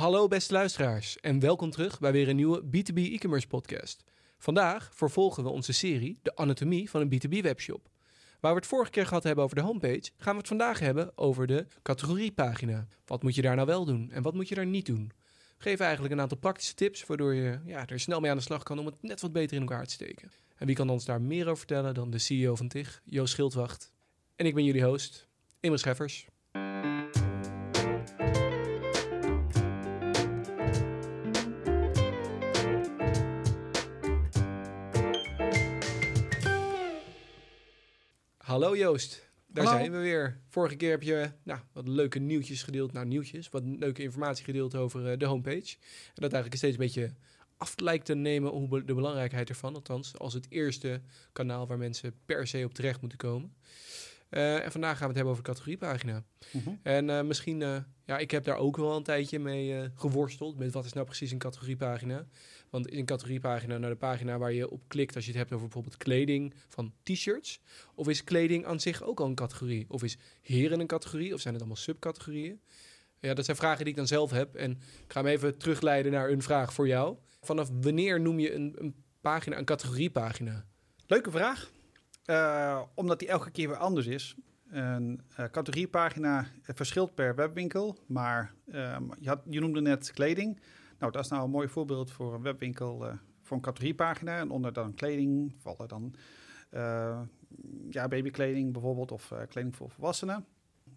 Hallo beste luisteraars en welkom terug bij weer een nieuwe B2B e-commerce podcast. Vandaag vervolgen we onze serie De Anatomie van een B2B webshop. Waar we het vorige keer gehad hebben over de homepage, gaan we het vandaag hebben over de categoriepagina. Wat moet je daar nou wel doen en wat moet je daar niet doen? We geven eigenlijk een aantal praktische tips waardoor je ja, er snel mee aan de slag kan om het net wat beter in elkaar te steken. En wie kan ons daar meer over vertellen dan de CEO van TIG, Joost Schildwacht. En ik ben jullie host, Imre Scheffers. Hallo Joost, daar Hallo. zijn we weer. Vorige keer heb je nou, wat leuke nieuwtjes gedeeld, nou nieuwtjes, wat leuke informatie gedeeld over eh, de homepage. En dat eigenlijk steeds een beetje af lijkt te nemen hoe be- de belangrijkheid ervan, althans als het eerste kanaal waar mensen per se op terecht moeten komen. Eh, en vandaag gaan we het hebben over de categoriepagina. Mhm. En eh, misschien, eh, ja, ik heb daar ook wel een tijdje mee geworsteld. Met wat is nou precies een categoriepagina? Want is een categoriepagina nou de pagina waar je op klikt als je het hebt over bijvoorbeeld kleding van t-shirts? Of is kleding aan zich ook al een categorie? Of is heren een categorie? Of zijn het allemaal subcategorieën? Ja, dat zijn vragen die ik dan zelf heb. En ik ga hem even terugleiden naar een vraag voor jou. Vanaf wanneer noem je een, een pagina een categoriepagina? Leuke vraag. Eh, omdat die elke keer weer anders is. Een eh, categoriepagina eh, verschilt per webwinkel, maar ehm, je, had, je noemde net kleding. Nou, dat is nou een mooi voorbeeld voor een webwinkel voor een categoriepagina. En onder dan kleding vallen dan ja, babykleding bijvoorbeeld of kleding voor volwassenen.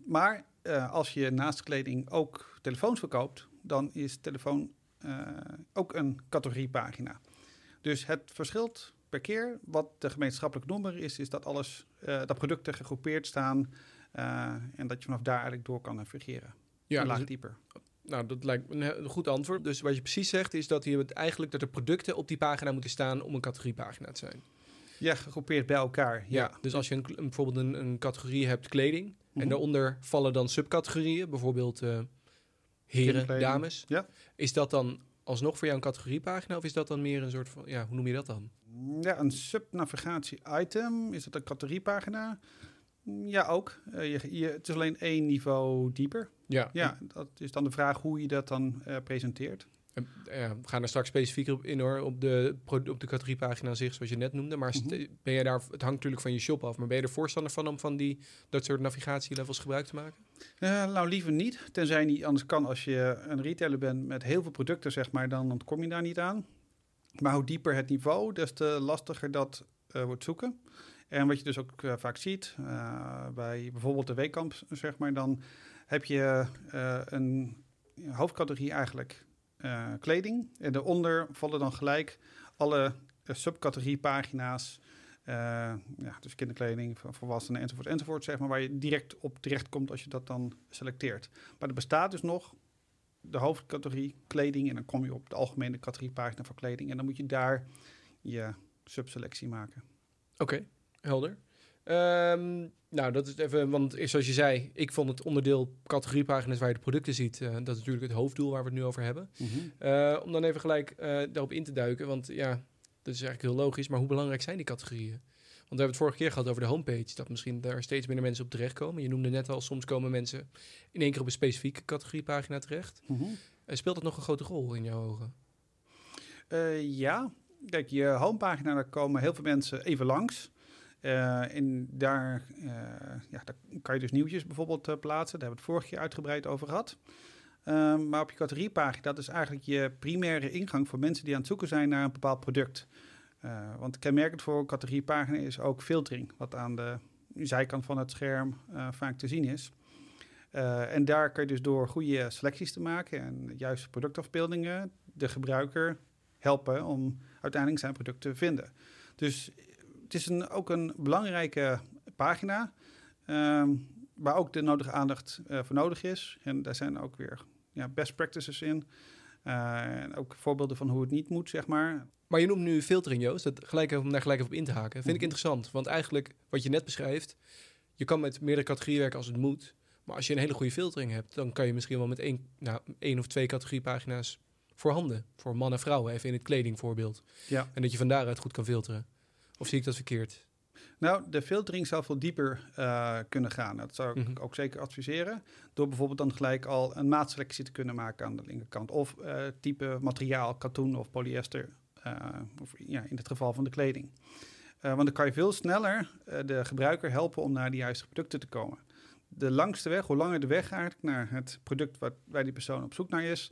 Maar als je naast kleding ook telefoons verkoopt, dan is telefoon ook een categoriepagina. Dus het verschilt per keer. Wat de gemeenschappelijke noemer is, is dat alles, eh, dat producten gegroepeerd staan eh, en dat je vanaf daar eigenlijk door kan navigeren. Ja, een laag dus- dieper. Nou, dat lijkt me een goed antwoord. Dus wat je precies zegt is dat je eigenlijk dat de producten op die pagina moeten staan om een categoriepagina te zijn. Ja, gegroepeerd bij elkaar. Ja, Ja, dus als je een, bijvoorbeeld een, een categorie hebt kleding en Mhm. daaronder vallen dan subcategorieën, bijvoorbeeld eh, heren, dames. Ja. Is dat dan alsnog voor jou een categoriepagina of is dat dan meer een soort van, ja, hoe noem je dat dan? ja een subnavigatie-item, is dat een categoriepagina? Ja, ook. Eh, je, je, het is alleen één niveau dieper. Ja, Ja, dat is dan de vraag hoe je dat dan eh, presenteert. En, eh, ja, we gaan er straks specifieker op in hoor, op de, op de categoriepagina zich, zoals je net noemde. Maar Mhm. ben je daar, het hangt natuurlijk van je shop af, maar ben je er voorstander van om van die, dat soort navigatielevels gebruik te maken? Eh, nou, liever niet. Tenzij niet anders kan als je een retailer bent met heel veel producten, zeg maar, dan ontkom je daar niet aan. Maar hoe dieper het niveau, des te lastiger dat eh, wordt zoeken. En wat je dus ook eh, vaak ziet, bij bijvoorbeeld de weekkamp, zeg maar, dan heb je een hoofdcategorie eigenlijk kleding. En daaronder vallen dan gelijk alle eh, subcategoriepagina's. eh, ja, dus kinderkleding, volwassenen enzovoort enzovoort, zeg maar, waar je direct op terecht komt als je dat dan selecteert. Maar er bestaat dus nog de hoofdcategorie kleding en dan kom je op de algemene categoriepagina voor kleding en dan moet je daar je subselectie maken. Oké, helder. Ehm, nou, dat is even, want zoals je zei, ik vond het onderdeel categoriepagina's waar je de producten ziet, eh, dat is natuurlijk het hoofddoel waar we het nu over hebben. Eh, om dan even gelijk eh, daarop in te duiken, want ja, dat is eigenlijk heel logisch, maar hoe belangrijk zijn die categorieën? Want we hebben het vorige keer gehad over de homepage, dat misschien daar steeds minder mensen op terechtkomen. Je noemde net al, soms komen mensen in één keer op een specifieke categoriepagina terecht. Mhm. Eh, speelt dat nog een grote rol in jouw ogen? Ja, kijk, je homepagina, daar komen heel veel mensen even langs. Eh, en daar, eh, ja, daar kan je dus nieuwtjes bijvoorbeeld eh, plaatsen. Daar hebben we het vorige keer uitgebreid over gehad. Eh, maar op je categoriepagina, dat is eigenlijk je primaire ingang voor mensen die aan het zoeken zijn naar een bepaald product. Eh, want kenmerkend voor een categoriepagina is ook filtering, wat aan de zijkant van het scherm eh, vaak te zien is. Eh, en daar kan je dus door goede selecties te maken en juiste productafbeeldingen de gebruiker helpen om uiteindelijk zijn product te vinden. Dus het is een, ook een belangrijke pagina ehm, waar ook de nodige aandacht eh, voor nodig is. En daar zijn ook weer ja, best practices in. Eh, en ook voorbeelden van hoe het niet moet, zeg maar. Maar je noemt nu filtering, Joost. Dat gelijk even, om daar gelijk even op in te haken. Vind ik Mhm. interessant. Want eigenlijk, wat je net beschrijft... je kan met meerdere categorieën werken als het moet. Maar als je een hele goede filtering hebt... dan kan je misschien wel met één, nou, één of twee categoriepagina's voorhanden. Voor man en vrouwen, even in het kledingvoorbeeld. Ja. En dat je van daaruit goed kan filteren. Of zie ik dat verkeerd? Nou, de filtering zou veel dieper uh, kunnen gaan. Dat zou ik ook zeker adviseren. Door bijvoorbeeld dan gelijk al een maatselectie te kunnen maken aan de linkerkant. Of uh, type materiaal, katoen of polyester. Uh, of ja, in het geval van de kleding. want dan kan je veel sneller de gebruiker helpen om naar de juiste producten te komen. De langste weg, hoe langer de weg eigenlijk naar het product waar, waar die persoon op zoek naar is,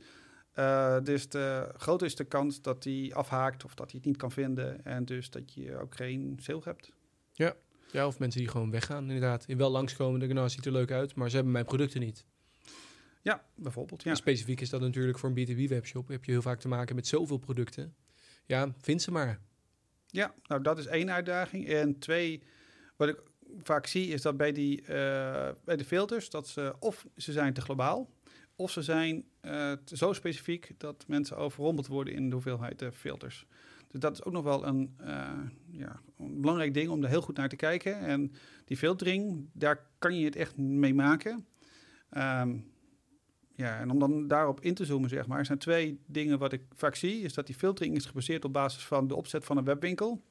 dus de groter is de kans dat hij afhaakt of dat hij het niet kan vinden. En dus dat je ook geen sale hebt. Ja. ja, of mensen die gewoon weggaan inderdaad. Die wel langskomen, denken nou, ziet er leuk uit, maar ze hebben mijn producten niet. Ja, bijvoorbeeld. Ja. Specifiek is dat natuurlijk voor een B2B-webshop. Heb je heel vaak te maken met zoveel producten. Ja, vind ze maar. Ja, nou dat is één uitdaging. En twee, wat ik vaak zie, is dat bij, die, uh, bij de filters, dat ze of ze zijn te globaal, of ze zijn uh, zo specifiek dat mensen overrompeld worden in de hoeveelheid uh, filters. Dus dat is ook nog wel een, uh, ja, belangrijk ding om er heel goed naar te kijken. En die filtering, daar kan je het echt mee maken. Um, ja, en om dan daarop in te zoomen, zeg maar, er zijn twee dingen wat ik vaak zie. Is dat die filtering is gebaseerd op basis van de opzet van een webwinkel.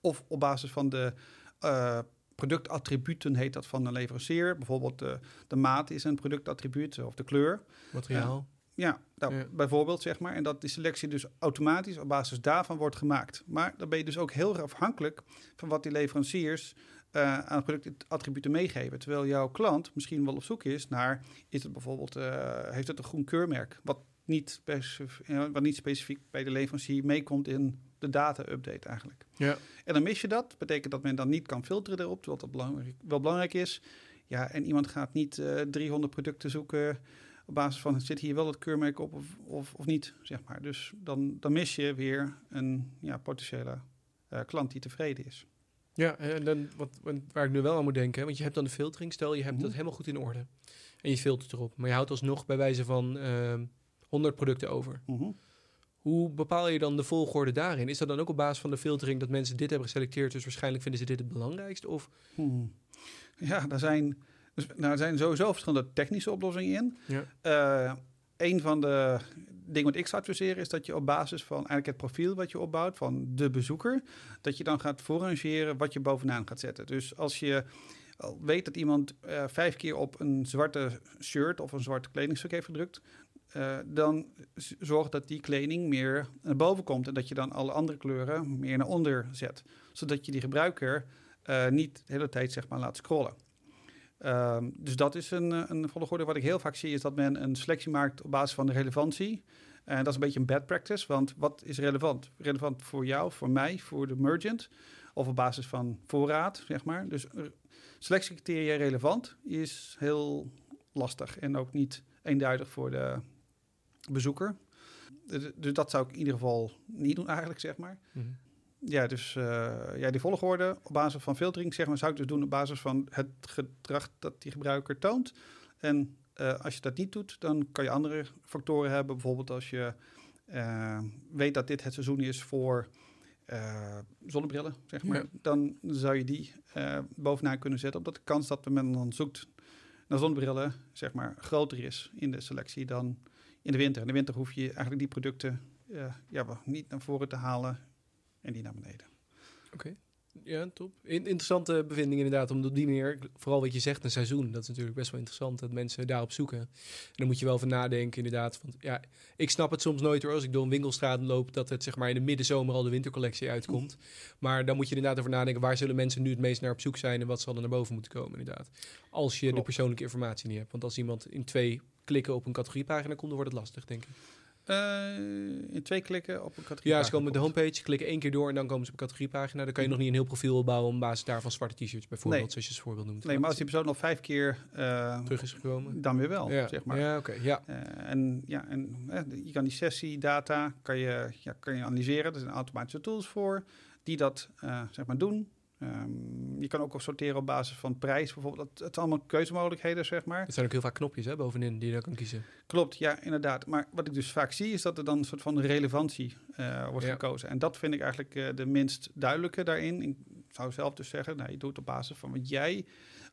Of op basis van de productattributen, heet dat, van een leverancier. Bijvoorbeeld de, de maat is een productattribuut of de kleur. Materiaal. Uh, ja, nou, ja, bijvoorbeeld zeg maar. En dat die selectie dus automatisch op basis daarvan wordt gemaakt. Maar dan ben je dus ook heel erg afhankelijk van wat die leveranciers uh, aan productattributen meegeven. Terwijl jouw klant misschien wel op zoek is naar, is het bijvoorbeeld, uh, heeft het een groen keurmerk? Wat niet, wat niet specifiek bij de leverancier meekomt in de data-update eigenlijk. Ja. En dan mis je dat. betekent dat men dan niet kan filteren erop, terwijl dat belangrijk, wel belangrijk is. Ja, en iemand gaat niet uh, 300 producten zoeken op basis van zit hier wel het keurmerk op of, of, of niet, zeg maar. Dus dan, dan mis je weer een ja, potentiële uh, klant die tevreden is. Ja, en dan wat, waar ik nu wel aan moet denken, want je hebt dan de filtering, stel je hebt mm -hmm. dat helemaal goed in orde en je filtert erop, maar je houdt alsnog bij wijze van uh, 100 producten over. Mm -hmm. Hoe bepaal je dan de volgorde daarin? Is dat dan ook op basis van de filtering dat mensen dit hebben geselecteerd, dus waarschijnlijk vinden ze dit het belangrijkst? Of? Hmm. Ja, daar zijn dus, nou, er zijn sowieso verschillende technische oplossingen in. Ja. Uh, een van de dingen wat ik zou adviseren is dat je op basis van eigenlijk het profiel wat je opbouwt van de bezoeker, dat je dan gaat voorrangeren wat je bovenaan gaat zetten. Dus als je weet dat iemand uh, vijf keer op een zwarte shirt of een zwart kledingstuk heeft gedrukt, uh, dan zorg dat die kleding meer naar boven komt en dat je dan alle andere kleuren meer naar onder zet, zodat je die gebruiker uh, niet de hele tijd zeg maar laat scrollen. Um, dus dat is een, een volgorde. Wat ik heel vaak zie is dat men een selectie maakt op basis van de relevantie. En dat is een beetje een bad practice, want wat is relevant? Relevant voor jou, voor mij, voor de merchant of op basis van voorraad, zeg maar. Dus selectiecriteria relevant is heel lastig en ook niet eenduidig voor de bezoeker. Dus dat zou ik in ieder geval niet doen eigenlijk, zeg maar. Mm -hmm. Ja, dus uh, ja, die volgorde op basis van filtering, zeg maar, zou ik dus doen op basis van het gedrag dat die gebruiker toont. En uh, als je dat niet doet, dan kan je andere factoren hebben. Bijvoorbeeld als je uh, weet dat dit het seizoen is voor zonnebrillen, zeg maar. Ja. Dan zou je die bovenaan kunnen zetten, omdat de kans dat men dan zoekt naar zonnebrillen, zeg maar, groter is in de selectie dan in de winter. In de winter hoef je eigenlijk die producten ja, niet naar voren te halen en die naar beneden. Oké, okay. ja, top. In interessante bevinding inderdaad, om op die manier, vooral wat je zegt, een seizoen, dat is natuurlijk best wel interessant dat mensen daarop zoeken. En dan moet je wel van nadenken inderdaad, want ja, ik snap het soms nooit hoor, als ik door een winkelstraat loop, dat het zeg maar in de middenzomer al de wintercollectie uitkomt. Maar dan moet je inderdaad over nadenken, waar zullen mensen nu het meest naar op zoek zijn en wat zal er naar boven moeten komen inderdaad. Als je Klopt. de persoonlijke informatie niet hebt. Want als iemand in twee klikken op een categoriepagina komt, dan wordt het lastig, denk ik. Uh, in twee klikken op een categorie. Ja, ze komen met de homepage, klikken één keer door en dan komen ze op een categoriepagina. Dan kan je nog niet een heel profiel opbouwen op basis daarvan zwarte t-shirts bijvoorbeeld, nee. zoals je het voorbeeld noemt. Nee, maar als die persoon nog vijf keer uh, terug is gekomen, dan weer wel, ja. zeg maar. Ja, oké, okay, ja. Uh, en ja, en je kan die sessiedata kan je, ja, kan je analyseren. Er zijn automatische tools voor die dat zeg maar doen. Um, je kan ook sorteren op basis van prijs bijvoorbeeld. Het, het zijn allemaal keuzemogelijkheden, zeg maar. Het zijn ook heel vaak knopjes hè, bovenin die je dan kan kiezen. Klopt, ja, inderdaad. Maar wat ik dus vaak zie, is dat er dan een soort van relevantie uh, wordt ja. gekozen. En dat vind ik eigenlijk uh, de minst duidelijke daarin. Ik zou zelf dus zeggen, nou, je doet het op basis van wat jij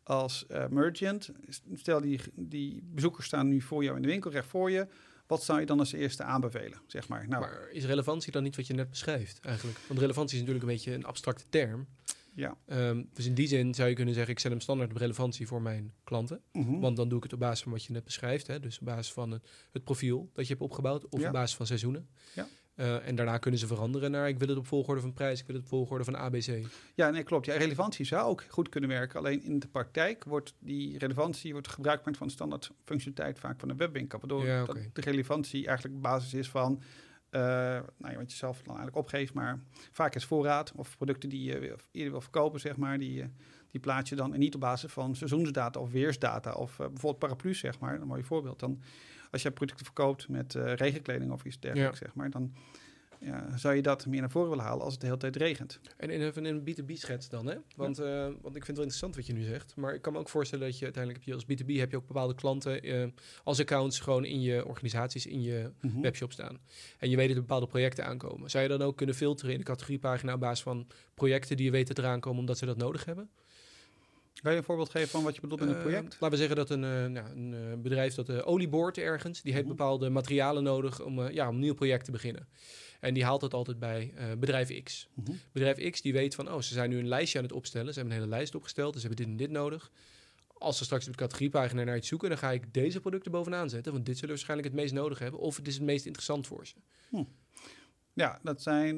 als uh, merchant... Stel, die, die bezoekers staan nu voor jou in de winkel, recht voor je... Wat zou je dan als eerste aanbevelen, zeg maar? Nou, maar is relevantie dan niet wat je net beschrijft eigenlijk? Want relevantie is natuurlijk een beetje een abstracte term. Ja. Ehm, dus in die zin zou je kunnen zeggen, ik zet hem standaard op relevantie voor mijn klanten. Mhm. Want dan doe ik het op basis van wat je net beschrijft. Hè? Dus op basis van het, het profiel dat je hebt opgebouwd. Of Ja. op basis van seizoenen. Ja. Eh, en daarna kunnen ze veranderen naar ik wil het op volgorde van prijs, ik wil het op volgorde van ABC. Ja, nee, klopt. Ja, relevantie zou ook goed kunnen werken. Alleen in de praktijk wordt die relevantie wordt gebruik gemaakt van standaard functionaliteit vaak van een webwinkel. Waardoor Ja, dat de relevantie eigenlijk basis is van nou ja, wat je zelf dan eigenlijk opgeeft. Maar vaak is voorraad of producten die je eerder wil verkopen, zeg maar, die, eh, die plaats je dan en niet op basis van seizoensdata of weersdata. Of eh, bijvoorbeeld paraplu's, zeg maar, een mooi voorbeeld. Dan als je producten verkoopt met eh, regenkleding of iets dergelijks, zeg maar, dan ja, zou je dat meer naar voren willen halen als het de hele tijd regent. En in, even een B2B-schets dan, hè? Want, eh, want ik vind het wel interessant wat je nu zegt. Maar ik kan me ook voorstellen dat je uiteindelijk heb je als B2B heb je ook bepaalde klanten eh, als accounts gewoon in je organisaties, in je Mhm. webshop staan. En je weet dat er bepaalde projecten aankomen. Zou je dan ook kunnen filteren in de categoriepagina op basis van projecten die je weet dat eraan komen omdat ze dat nodig hebben? Kan je een voorbeeld geven van wat je bedoelt met een Eh, project? laten we zeggen dat een, nou, een bedrijf dat olie boort ergens, die heeft Mhm. bepaalde materialen nodig om, ja, om een nieuw project te beginnen. En die haalt dat altijd bij eh, bedrijf X. Mhm. Bedrijf X die weet van, oh, ze zijn nu een lijstje aan het opstellen. Ze hebben een hele lijst opgesteld, dus ze hebben dit en dit nodig. Als ze straks op de categoriepagina naar iets zoeken, dan ga ik deze producten bovenaan zetten. Want dit zullen we waarschijnlijk het meest nodig hebben. Of het is het meest interessant voor ze. Ja, dat zijn,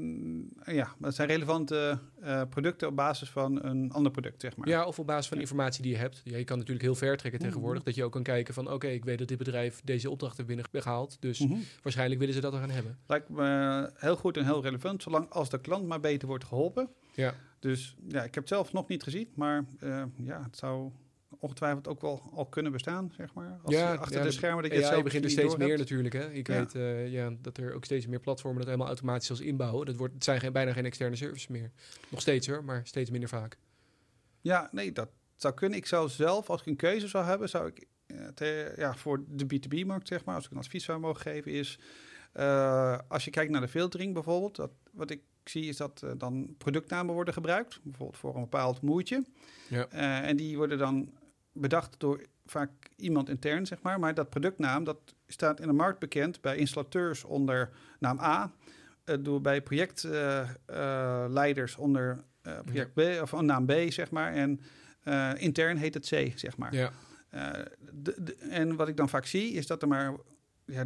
ja, dat zijn relevante eh, producten op basis van een ander product, zeg maar. Ja, of op basis van informatie die je hebt. Ja, je kan natuurlijk heel ver trekken Mhm. tegenwoordig. Dat je ook kan kijken van, oké, ik weet dat dit bedrijf deze opdracht heeft binnengehaald. Dus Mhm. waarschijnlijk willen ze dat er gaan hebben. Lijkt me heel goed en heel relevant, zolang als de klant maar beter wordt geholpen. Ja. Dus ja, ik heb het zelf nog niet gezien, maar eh, ja, het zou ongetwijfeld ook wel al kunnen bestaan, zeg maar. Als, Ja, achter ja, de schermen dat je Ja, het je zelf begint er steeds meer natuurlijk. Hè? Ik weet eh, ja, dat er ook steeds meer platformen dat helemaal automatisch als inbouwen. Dat wordt, het zijn geen, bijna geen externe services meer. Nog steeds hoor, maar steeds minder vaak. Ja, nee, dat zou kunnen. Ik zou zelf, als ik een keuze zou hebben, zou ik eh, te- ja, voor de B2B-markt, zeg maar, als ik een advies zou mogen geven, is eh, als je kijkt naar de filtering bijvoorbeeld, dat, wat ik zie is dat dan productnamen worden gebruikt, bijvoorbeeld voor een bepaald moertje. Ja. En die worden dan bedacht door vaak iemand intern, zeg maar. Maar dat productnaam, dat staat in de markt bekend bij installateurs onder naam A, eh, door bij projectleiders onder eh, project B, of naam B, zeg maar. En eh, intern heet het C, zeg maar. Ja, Eh, de, de- en wat ik dan vaak zie, is dat er maar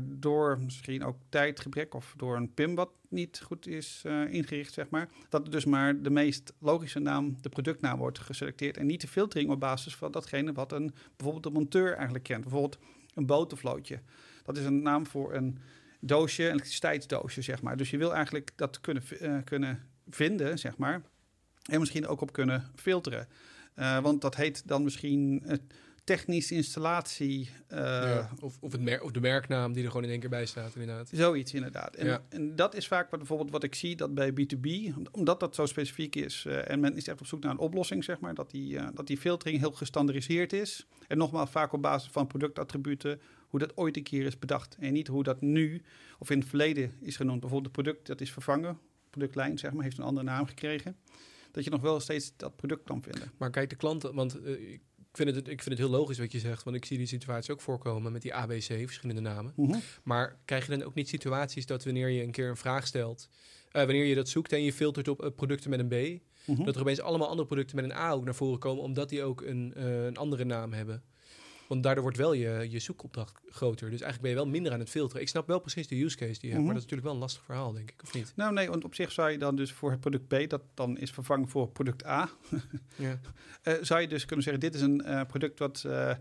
door misschien ook tijdgebrek of door een PIM wat niet goed is eh, ingericht, zeg maar, dat dus maar de meest logische naam, de productnaam, wordt geselecteerd en niet de filtering op basis van datgene wat een bijvoorbeeld de monteur eigenlijk kent. Bijvoorbeeld een botervlootje. Dat is een naam voor een doosje, een elektriciteitsdoosje, zeg maar. Dus je wil eigenlijk dat kunnen, eh, kunnen vinden, zeg maar, en misschien ook op kunnen filteren. Eh, want dat heet dan misschien technische installatie. eh, ja. Of, of, het mer of de merknaam die er gewoon in één keer bij staat inderdaad. Zoiets inderdaad. En, Ja. en dat is vaak wat, bijvoorbeeld wat ik zie dat bij B2B, omdat dat zo specifiek is eh, en men is echt op zoek naar een oplossing, zeg maar, dat die, eh, dat die filtering heel gestandardiseerd is. En nogmaals, vaak op basis van productattributen, hoe dat ooit een keer is bedacht. En niet hoe dat nu of in het verleden is genoemd. Bijvoorbeeld het product dat is vervangen, productlijn zeg maar, heeft een andere naam gekregen. Dat je nog wel steeds dat product kan vinden. Maar kijk, de klanten, want eh, ik, vind het, ik vind het heel logisch wat je zegt, want ik zie die situatie ook voorkomen met die ABC, verschillende namen. Maar krijg je dan ook niet situaties dat wanneer je een keer een vraag stelt, eh, wanneer je dat zoekt en je filtert op eh, producten met een B, Mhm. dat er opeens allemaal andere producten met een A ook naar voren komen, omdat die ook een, eh, een andere naam hebben. Want daardoor wordt wel je, je zoekopdracht groter. Dus eigenlijk ben je wel minder aan het filteren. Ik snap wel precies de use case die je hebt, Mhm. maar dat is natuurlijk wel een lastig verhaal, denk ik, of niet? Nou nee, want op zich zou je dan dus voor het product B, dat dan is vervangen voor product A, Ja. Eh, zou je dus kunnen zeggen, dit is een eh, product wat eh,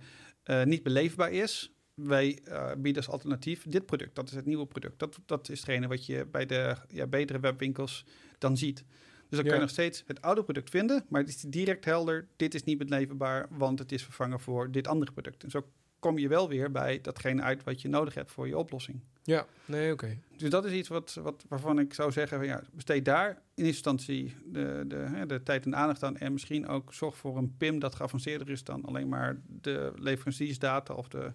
niet beleefbaar is. Wij bieden als alternatief dit product. Dat is het nieuwe product. Dat, dat is hetgene wat je bij de ja, betere webwinkels dan ziet. Dus dan kan Ja. je nog steeds het oude product vinden, maar het is direct helder. Dit is niet beleefbaar, want het is vervangen voor dit andere product. En zo kom je wel weer bij datgene uit wat je nodig hebt voor je oplossing. Ja, nee, oké. Dus dat is iets wat, wat, waarvan ik zou zeggen, van, ja, besteed daar in eerste instantie de, de, de tijd en aandacht aan. En misschien ook zorg voor een PIM dat geavanceerder is dan alleen maar de leveranciersdata of de,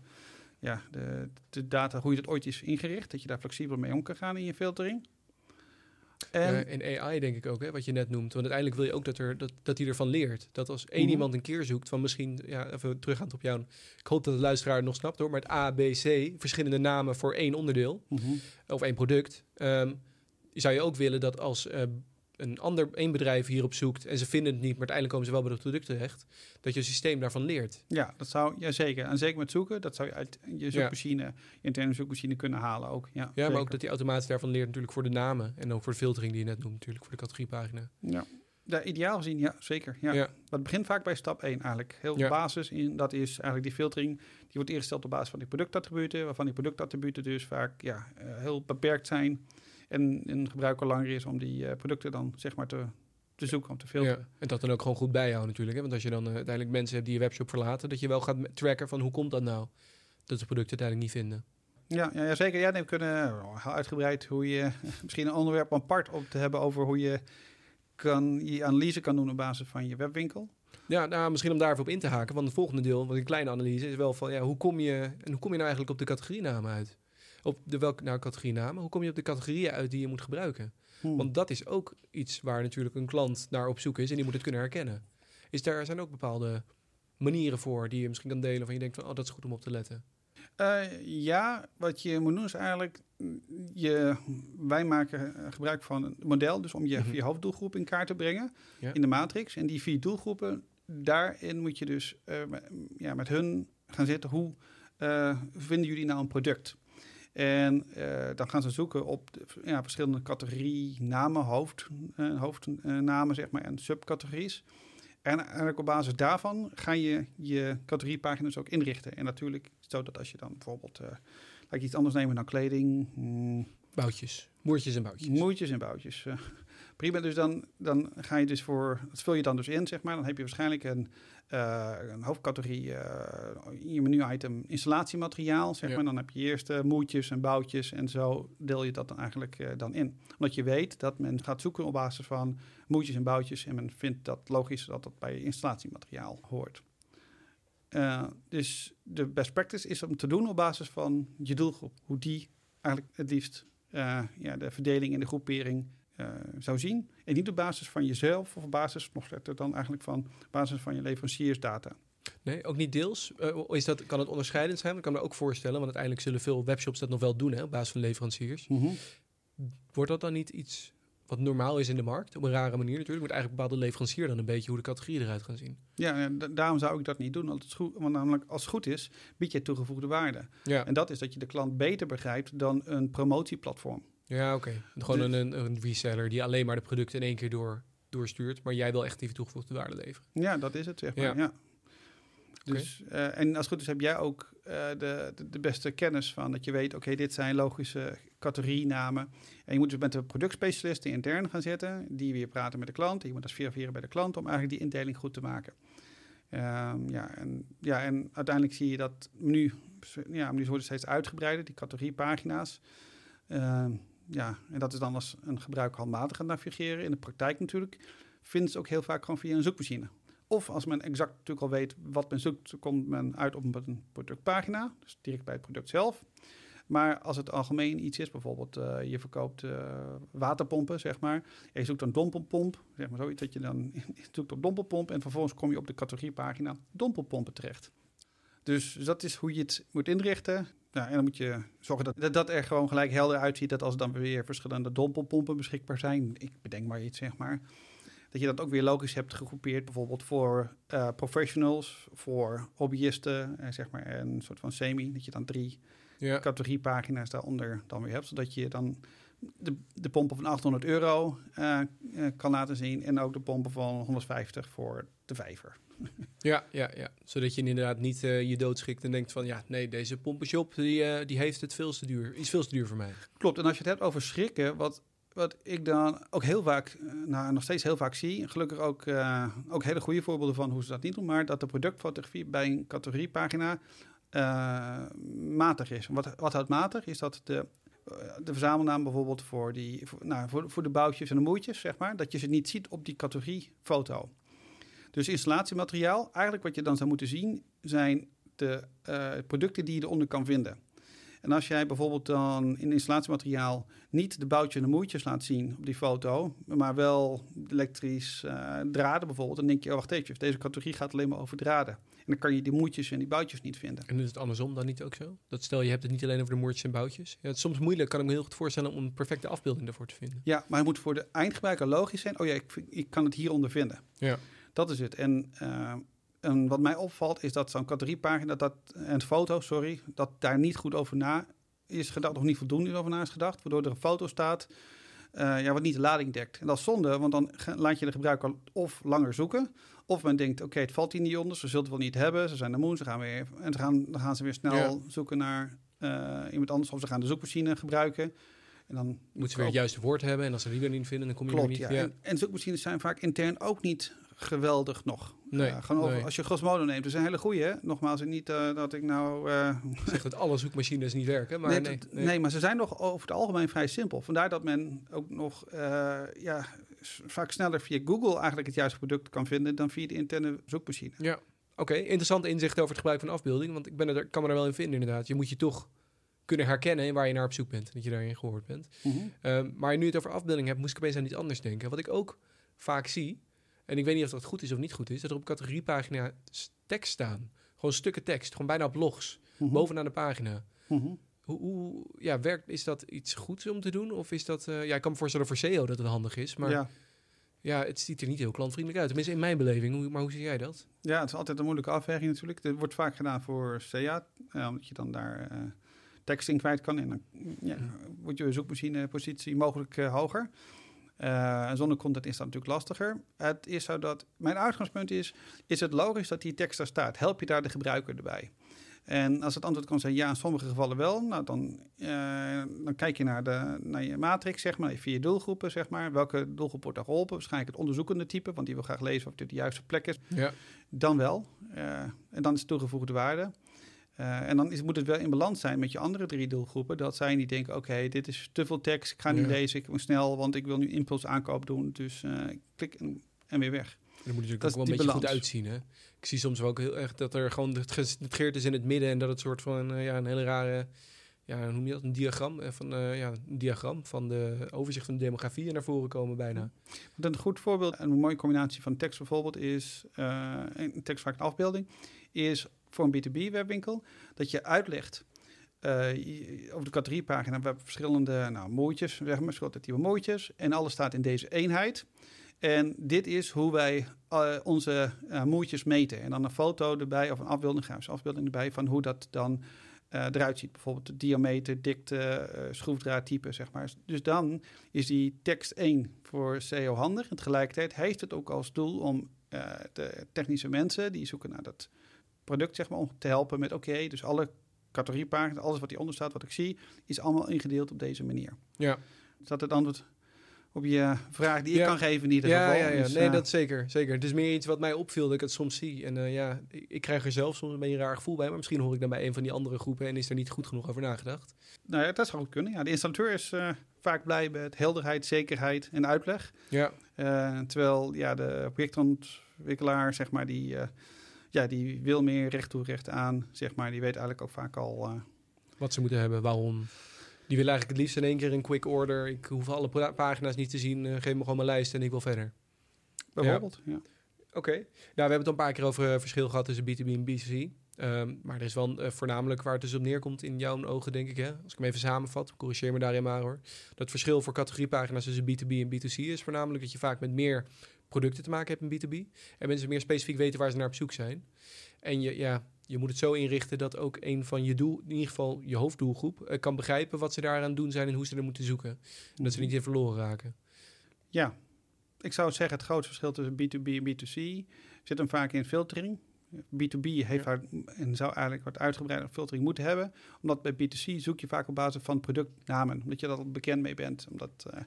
ja, de, de data, hoe je dat ooit is ingericht. Dat je daar flexibel mee om kan gaan in je filtering. En, En, en AI denk ik ook, hè, wat je net noemt. Want uiteindelijk wil je ook dat, er, dat, dat hij ervan leert. Dat als één Mhm. iemand een keer zoekt van misschien... Ja, even teruggaand op jou. Ik hoop dat de luisteraar het nog snapt hoor. Maar het A, B, C, verschillende namen voor één onderdeel. Mhm. Of één product. ehm, zou je ook willen dat als... eh, een ander één bedrijf hierop zoekt en ze vinden het niet, maar uiteindelijk komen ze wel bij het product terecht, dat je systeem daarvan leert. Ja, dat zou, ja zeker. En zeker met zoeken, dat zou je uit je zoekmachine, je interne zoekmachine kunnen halen ook. Ja, ja maar ook dat die automatisch daarvan leert natuurlijk voor de namen en ook voor de filtering die je net noemt natuurlijk, voor de categoriepagina. Ja. Ja, ideaal gezien, ja, zeker. Ja. ja. Dat begint vaak bij stap 1 eigenlijk. Heel ja. basis in, dat is eigenlijk die filtering. Die wordt ingesteld op basis van die productattributen, waarvan die productattributen dus vaak ja, uh, heel beperkt zijn. En een gebruiker langer is om die uh, producten dan zeg maar te, te zoeken, om te filteren. Ja, en dat dan ook gewoon goed bijhouden natuurlijk. Hè? Want als je dan uh, uiteindelijk mensen hebt die je webshop verlaten, dat je wel gaat tracken van hoe komt dat nou? Dat de producten uiteindelijk niet vinden. Ja, ja, zeker. Ja, nee, we kunnen uitgebreid hoe je misschien een onderwerp apart op te hebben over hoe je kan, je analyse kan doen op basis van je webwinkel. Ja, nou, misschien om daarvoor op in te haken. Want het volgende deel, wat een kleine analyse, is wel van ja, hoe kom je en hoe kom je nou eigenlijk op de categorienamen uit? Op de welke nou categorienamen? Hoe kom je op de categorieën uit die je moet gebruiken? Hmm. Want dat is ook iets waar natuurlijk een klant naar op zoek is en die moet het kunnen herkennen. Is daar zijn ook bepaalde manieren voor die je misschien kan delen van je denkt van oh dat is goed om op te letten. Uh, ja, wat je moet doen is eigenlijk, je, wij maken gebruik van een model, dus om je mm hoofddoelgroep in kaart te brengen in de matrix. En die vier doelgroepen, daarin moet je dus uh, ja, met hun gaan zitten, hoe uh, vinden jullie nou een product? En dan gaan ze zoeken op de, ja, verschillende categorie namen, hoofd, hoofdnamen zeg maar, en subcategories. En eigenlijk op basis daarvan ga je je categoriepagina's ook inrichten. En natuurlijk, zodat als je dan bijvoorbeeld, uh, laat ik iets anders nemen dan kleding. Mm, boutjes, moertjes en boutjes. Moertjes en boutjes. Prima, dus dan, dan ga je dus voor, dat vul je dan dus in, zeg maar. Dan heb je waarschijnlijk een, uh, een hoofdcategorie uh, in je menu-item installatiemateriaal, zeg maar. Dan heb je eerst uh, moertjes en boutjes en zo deel je dat dan eigenlijk dan in. Omdat je weet dat men gaat zoeken op basis van moertjes en boutjes en men vindt dat logisch dat dat bij installatiemateriaal hoort. dus de best practice is om te doen op basis van je doelgroep. Hoe die eigenlijk het liefst ja, de verdeling en de groepering uh, zou zien. En niet op basis van jezelf of op basis, nog slechter dan eigenlijk van basis van je leveranciersdata. Nee, ook niet deels. Uh, is dat, kan het onderscheidend zijn? Ik kan me ook voorstellen, want uiteindelijk zullen veel webshops dat nog wel doen hè, op basis van leveranciers. Mm -hmm. Wordt dat dan niet iets wat normaal is in de markt? Op een rare manier natuurlijk. Moet eigenlijk bepaalde leverancier dan een beetje hoe de categorieën eruit gaan zien. Ja, daarom zou ik dat niet doen. Want, het goed, want namelijk als het goed is, bied je toegevoegde waarde. Ja. En dat is dat je de klant beter begrijpt dan een promotieplatform. Ja, oké. Gewoon dus- een, een reseller die alleen maar de producten in één keer door, doorstuurt. Maar jij wil echt die toegevoegde waarde leveren. Ja, dat is het, zeg maar. Ja. Dus, uh, en als het goed is, heb jij ook uh, de, de, de, beste kennis van dat je weet, oké, dit zijn logische categorienamen. En je moet dus met de productspecialisten intern gaan zitten, die weer praten met de klant. Je moet dat verifiëren bij de klant om eigenlijk die indeling goed te maken. Um, ja, en, ja, en uiteindelijk zie je dat nu, ja, nu worden steeds uitgebreider, die categoriepagina's. Uh, ja, en dat is dan als een gebruiker handmatig gaat navigeren. In de praktijk natuurlijk vindt ze ook heel vaak gewoon via een zoekmachine. Of als men exact natuurlijk al weet wat men zoekt, komt men uit op een productpagina, dus direct bij het product zelf. Maar als het algemeen iets is, bijvoorbeeld uh, je verkoopt uh, waterpompen, zeg maar. En je zoekt een dompelpomp, zeg maar zoiets dat je dan zoekt op dompelpomp. En vervolgens kom je op de categoriepagina dompelpompen terecht. Dus dat is hoe je het moet inrichten. Ja, en dan moet je zorgen dat, dat er gewoon gelijk helder uitziet. Dat als er dan weer verschillende dompelpompen beschikbaar zijn, ik bedenk maar iets zeg maar. Dat je dat ook weer logisch hebt gegroepeerd, bijvoorbeeld voor uh, professionals, voor hobbyisten, uh, zeg maar, en een soort van semi. Dat je dan drie ja. categoriepagina's daaronder dan weer hebt, zodat je dan de, de pompen van 800 euro uh, kan laten zien en ook de pompen van 150 voor de vijver. Ja, ja, ja. Zodat je inderdaad niet uh, je doodschikt en denkt van ja, nee, deze pompenshop die, uh, die heeft het veel te duur. Is veel te duur voor mij. Klopt. En als je het hebt over schrikken, wat, wat ik dan ook heel vaak, nou nog steeds heel vaak zie, gelukkig ook, uh, ook hele goede voorbeelden van hoe ze dat niet doen, maar dat de productfotografie bij een categoriepagina matig is. Wat, wat houdt matig? Is dat de de verzamelnaam bijvoorbeeld voor, die, voor, nou, voor, voor de boutjes en de moeitjes, zeg maar, dat je ze niet ziet op die categoriefoto. Dus installatiemateriaal, eigenlijk wat je dan zou moeten zien, zijn de uh, producten die je eronder kan vinden. En als jij bijvoorbeeld dan in installatiemateriaal niet de boutjes en de moeitjes laat zien op die foto, maar wel elektrisch uh, draden bijvoorbeeld, dan denk je, oh, wacht even, deze categorie gaat alleen maar over draden. dan kan je die moertjes en die boutjes niet vinden. En is het andersom dan niet ook zo? Dat stel je hebt het niet alleen over de moertjes en boutjes. Ja, het is soms moeilijk, kan ik me heel goed voorstellen, om een perfecte afbeelding daarvoor te vinden. Ja, maar het moet voor de eindgebruiker logisch zijn. Oh ja, ik, ik kan het hieronder vinden. Ja. Dat is het. En, uh, en wat mij opvalt is dat zo'n categoriepagina, dat, en foto, sorry, dat daar niet goed over na is gedacht, of niet voldoende over na is gedacht, waardoor er een foto staat uh, ja, wat niet de lading dekt. En dat is zonde, want dan laat je de gebruiker of langer zoeken, of men denkt, oké, het valt hier niet onder, ze zullen het wel niet hebben, ze zijn de moe, ze gaan weer, en dan gaan, dan gaan ze weer snel zoeken naar uh, iemand anders, of ze gaan de zoekmachine gebruiken. En dan moet ze weer het juiste woord hebben. En als ze die weer niet vinden, dan kom je er niet. Ja. En, en zoekmachines zijn vaak intern ook niet geweldig nog. Nee, uh, gewoon over, als je Grosmodo neemt, dat is een hele goede. Hè? Nogmaals, niet uh, dat ik nou... Uh, zeg dat alle zoekmachines niet werken, maar nee, nee, maar ze zijn nog over het algemeen vrij simpel. Vandaar dat men ook nog ja, vaak sneller via Google eigenlijk het juiste product kan vinden dan via de interne zoekmachine. Ja, oké. Okay. Interessant inzicht over het gebruik van afbeelding, want ik ben er, kan me er wel in vinden inderdaad. Je moet je toch kunnen herkennen waar je naar op zoek bent. Dat je daarin gehoord bent. Mm -hmm. maar nu je het over afbeelding hebt, moest ik opeens aan iets anders denken. Wat ik ook vaak zie, en ik weet niet of dat goed is of niet goed is, dat er op categoriepagina tekst staan. Gewoon stukken tekst, gewoon bijna op logs, mm -hmm. bovenaan de pagina. Mm -hmm. Hoe, hoe, ja, werkt, is dat iets goeds om te doen? Of is dat, uh, ja, ik kan me voorstellen voor SEO dat het handig is, maar ja. ja, het ziet er niet heel klantvriendelijk uit. Tenminste, in mijn beleving. Hoe, maar hoe zie jij dat? Ja, het is altijd een moeilijke afweging natuurlijk. Het wordt vaak gedaan voor SEA, uh, omdat je dan daar uh, tekst in kwijt kan. En dan ja, wordt je zoekmachine-positie mogelijk uh, hoger. Uh, en zonder content is dat natuurlijk lastiger. Het is zo dat mijn uitgangspunt is: is het logisch dat die tekst daar staat? Help je daar de gebruiker erbij? En als het antwoord kan zijn ja, in sommige gevallen wel, nou dan, uh, dan kijk je naar, de, naar je matrix, zeg maar, via doelgroepen, zeg maar. Welke doelgroep wordt daar geholpen? Waarschijnlijk het onderzoekende type, want die wil graag lezen of dit de juiste plek is. Ja. Dan wel. Uh, en dan is toegevoegde waarde. Uh, en dan is, moet het wel in balans zijn met je andere drie doelgroepen. Dat zij niet denken, oké, okay, dit is te veel tekst. Ik ga niet ja. lezen, ik moet snel, want ik wil nu impuls aankoop doen. Dus uh, klik en, en, weer weg. Dan moet natuurlijk ook wel een beetje balans. goed uitzien. Hè? Ik zie soms ook heel erg dat er gewoon het is in het midden. En dat het soort van uh, ja, een hele rare, ja, hoe noem je dat? Een diagram, van, ja, een diagram van de overzicht van de demografie naar voren komen bijna. Een goed voorbeeld, een mooie combinatie van tekst bijvoorbeeld is, een tekst vaak afbeelding, is voor een B2B-webwinkel, dat je uitlegt uh, over de categoriepagina, we hebben verschillende nou, mooitjes, zeg maar, kwalitatieve mooitjes, en alles staat in deze eenheid. En dit is hoe wij uh, onze uh, moertjes meten. En dan een foto erbij of een afbeelding, afbeelding erbij van hoe dat dan eruit ziet. Bijvoorbeeld de diameter, dikte, schroefdraadtype, zeg maar. Dus dan is die tekst 1 voor SEO handig. En tegelijkertijd heeft het ook als doel om de technische mensen die zoeken naar dat product zeg maar, om te helpen met oké, dus alle categoriepagina's, alles wat hieronder staat, wat ik zie, is allemaal ingedeeld op deze manier. Ja. Is dat het antwoord op je vraag die ik kan geven in ieder ja, geval? Ja, ja. Dus, nee, uh, dat zeker, zeker. Het is meer iets wat mij opviel dat ik het soms zie. En uh, ja, ik, ik, krijg er zelf soms een beetje een raar gevoel bij, maar misschien hoor ik dan bij een van die andere groepen en is er niet goed genoeg over nagedacht. Nou ja, dat zou goed kunnen. Ja, de installateur is uh, vaak blij met helderheid, zekerheid en uitleg. Ja. terwijl ja, de projectontwikkelaar, zeg maar, die ja, die wil meer recht toe recht aan, zeg maar. Die weet eigenlijk ook vaak al... Uh, Wat ze moeten hebben, waarom. Die wil eigenlijk het liefst in één keer een quick order. Ik hoef alle pagina's niet te zien. Uh, geef me gewoon mijn lijst en ik wil verder. Bijvoorbeeld, ja. ja. Oké. Okay. Nou, we hebben het al een paar keer over uh, verschil gehad tussen B2B en B2C. Um, maar er is wel uh, voornamelijk waar het dus op neerkomt in jouw ogen, denk ik. Hè? Als ik hem even samenvat, corrigeer me daarin maar hoor. Dat verschil voor categoriepagina's tussen B2B en B2C is voornamelijk dat je vaak met meer producten te maken hebt in B2B. En mensen meer specifiek weten waar ze naar op zoek zijn. En je, ja, je moet het zo inrichten dat ook een van je doel, in ieder geval je hoofddoelgroep, uh, kan begrijpen wat ze daaraan doen zijn en hoe ze er moeten zoeken. En dat ze niet in verloren raken. Ja, ik zou zeggen het grootste verschil tussen B2B en B2C zit hem vaak in filtering. B2B heeft ja. en zou eigenlijk wat uitgebreide filtering moeten hebben. Omdat bij B2C zoek je vaak op basis van productnamen. Omdat je daar al bekend mee bent. Omdat uh,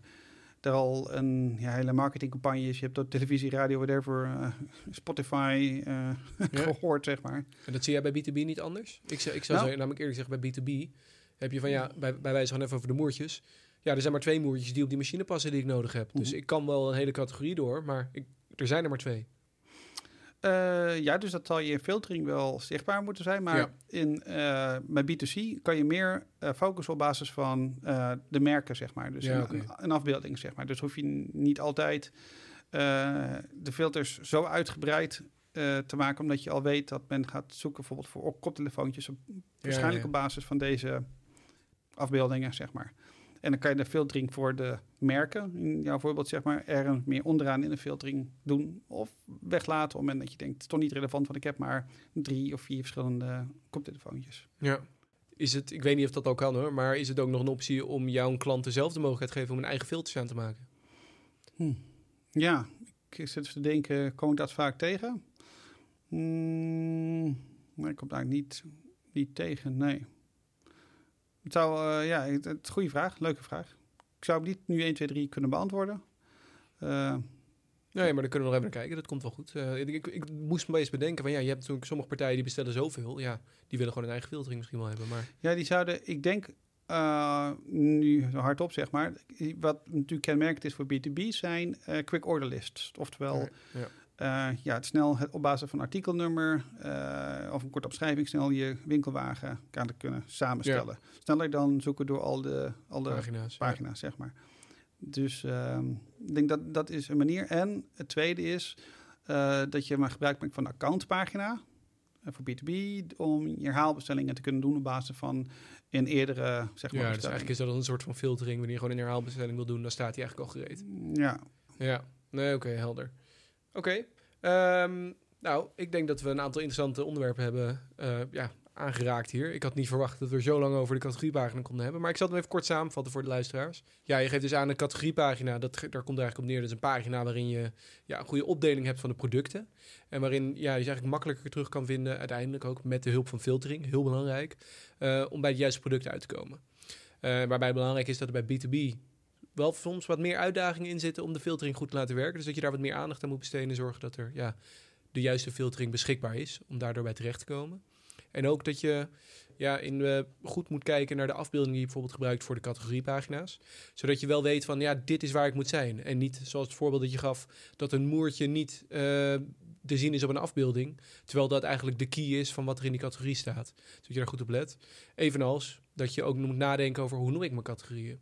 er al een ja, hele marketingcampagne is. Je hebt op televisie, radio, whatever, uh, Spotify uh, ja. gehoord, zeg maar. En dat zie jij bij B2B niet anders? Ik, zou, ik zou nou, namelijk eerlijk zeggen, bij B2B heb je van ja, bij, bij wijze van even over de moertjes. Ja, er zijn maar twee moertjes die op die machine passen die ik nodig heb. Dus mhm. ik kan wel een hele categorie door, maar ik, er zijn er maar twee. Uh, ja, dus dat zal je in filtering wel zichtbaar moeten zijn. Maar ja. in, uh, bij B2C kan je meer uh, focussen op basis van de merken, zeg maar. Dus ja, een, okay. een, afbeelding, zeg maar. Dus hoef je niet altijd de filters zo uitgebreid eh, te maken, omdat je al weet dat men gaat zoeken bijvoorbeeld voor koptelefoontjes, op, waarschijnlijk ja. op basis van deze afbeeldingen, zeg maar. En dan kan je de filtering voor de merken, in jouw voorbeeld zeg maar, er meer onderaan in de filtering doen of weglaten op het moment dat je denkt, het is toch niet relevant, want ik heb maar drie of vier verschillende koptelefoontjes. Ja. Is het, ik weet niet of dat al kan hoor, maar is het ook nog een optie om jouw klant dezelfde mogelijkheid te geven om een eigen filters aan te maken? Ja, ik zit te denken, kom ik dat vaak tegen? Hmm, nee, ik kom daar niet, niet tegen, nee. Het zou, eh, ja, het, het goede vraag, leuke vraag. Ik zou hem niet nu 1, 2, 3 kunnen beantwoorden. Eh, Nee, maar dan kunnen we nog even naar kijken. Dat komt wel goed. Eh, ik, ik, ik moest me eens bedenken van ja, je hebt natuurlijk sommige partijen die bestellen zoveel. Ja, die willen gewoon een eigen filtering misschien wel hebben. Maar ja, die zouden, ik denk, nu hardop zeg maar, wat natuurlijk kenmerkend is voor B2B zijn quick order lists. Oftewel, ja. Eh, ja, het snel het op basis van artikelnummer eh, of een korte omschrijving snel je winkelwagen kan kunnen samenstellen. Sneller dan zoeken door al de, al de pagina's. ja. pagina's, zeg maar. Dus ehm, ik denk dat dat is een manier. En het tweede is eh, dat je maar gebruik maakt van een accountpagina voor B2B om je herhaalbestellingen te kunnen doen op basis van een eerdere, zeg maar, Ja, dus eigenlijk is dat een soort van filtering. Wanneer je gewoon een herhaalbestelling wil doen, dan staat die eigenlijk al gereed. Ja, Ja, nee, oké, helder. Oké, ehm, nou, ik denk dat we een aantal interessante onderwerpen hebben eh, ja, aangeraakt hier. Ik had niet verwacht dat we zo lang over de categoriepagina konden hebben. Maar ik zal het hem even kort samenvatten voor de luisteraars. Ja, je geeft dus aan een categoriepagina. Dat, daar komt eigenlijk op neer. Dat is een pagina waarin je ja, een goede opdeling hebt van de producten. En waarin ja, je ze eigenlijk makkelijker terug kan vinden. Uiteindelijk ook met de hulp van filtering. Heel belangrijk. eh, om bij het juiste product uit te komen. Eh, waarbij belangrijk is dat er bij B2B wel soms wat meer uitdagingen in zitten om de filtering goed te laten werken. Dus dat je daar wat meer aandacht aan moet besteden en zorgen dat er ja, de juiste filtering beschikbaar is om daardoor bij terecht te komen. En ook dat je ja, in, eh, goed moet kijken naar de afbeelding die je bijvoorbeeld gebruikt voor de categoriepagina's. Zodat je wel weet van ja, dit is waar ik moet zijn. En niet zoals het voorbeeld dat je gaf, dat een moertje niet eh, te zien is op een afbeelding. Terwijl dat eigenlijk de key is van wat er in die categorie staat. Dus dat je daar goed op let. Evenals dat je ook moet nadenken over hoe noem ik mijn categorieën.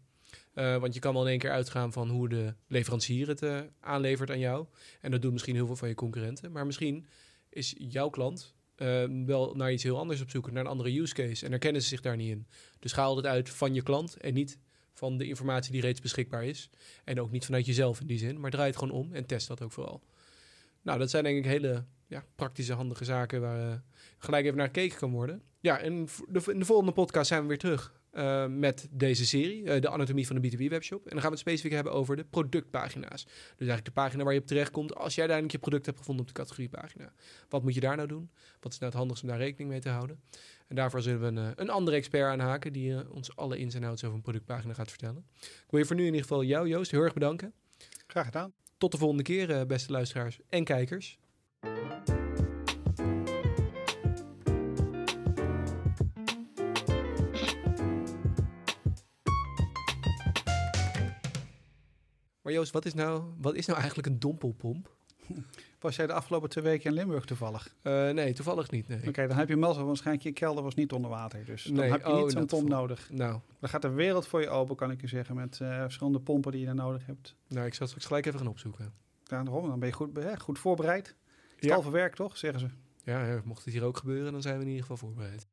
Eh, want je kan wel in één keer uitgaan van hoe de leverancier het eh, aanlevert aan jou. En dat doen misschien heel veel van je concurrenten. Maar misschien is jouw klant eh, wel naar iets heel anders op zoek, naar een andere use case. En herkennen ze zich daar niet in. Dus ga altijd uit van je klant en niet van de informatie die reeds beschikbaar is. En ook niet vanuit jezelf in die zin, maar draai het gewoon om en test dat ook vooral. Nou, dat zijn denk ik hele ja, praktische, handige zaken waar eh, gelijk even naar gekeken kan worden. Ja, en in de volgende podcast zijn we weer terug eh, met deze serie, eh, de anatomie van de B2B-webshop. En dan gaan we het specifiek hebben over de productpagina's. Dus eigenlijk de pagina waar je op terecht komt als jij uiteindelijk je product hebt gevonden op de categoriepagina. Wat moet je daar nou doen? Wat is nou het handigste om daar rekening mee te houden? En daarvoor zullen we een, eh, een andere expert aanhaken die ons alle ins en outs over een productpagina gaat vertellen. Ik wil je voor nu in ieder geval jou, Joost, heel erg bedanken. graag gedaan. Tot de volgende keer, beste luisteraars en kijkers. Maar Joost, wat is nou, wat is nou eigenlijk een dompelpomp? Was jij de afgelopen twee weken in Limburg toevallig? Eh, nee, toevallig niet. Nee. Oké, dan heb je mazzel, waarschijnlijk je kelder was niet onder water. Dus dan Nee, heb je oh, niet in zo'n pomp nodig. Nou, Dan gaat de wereld voor je open, kan ik je zeggen, met eh, verschillende pompen die je dan nodig hebt. nou, ik zal het straks gelijk even gaan opzoeken. Daarom, dan ben je goed, hè, goed voorbereid. Ja. Stal voor werk, toch, zeggen ze. Ja, mocht het hier ook gebeuren, dan zijn we in ieder geval voorbereid.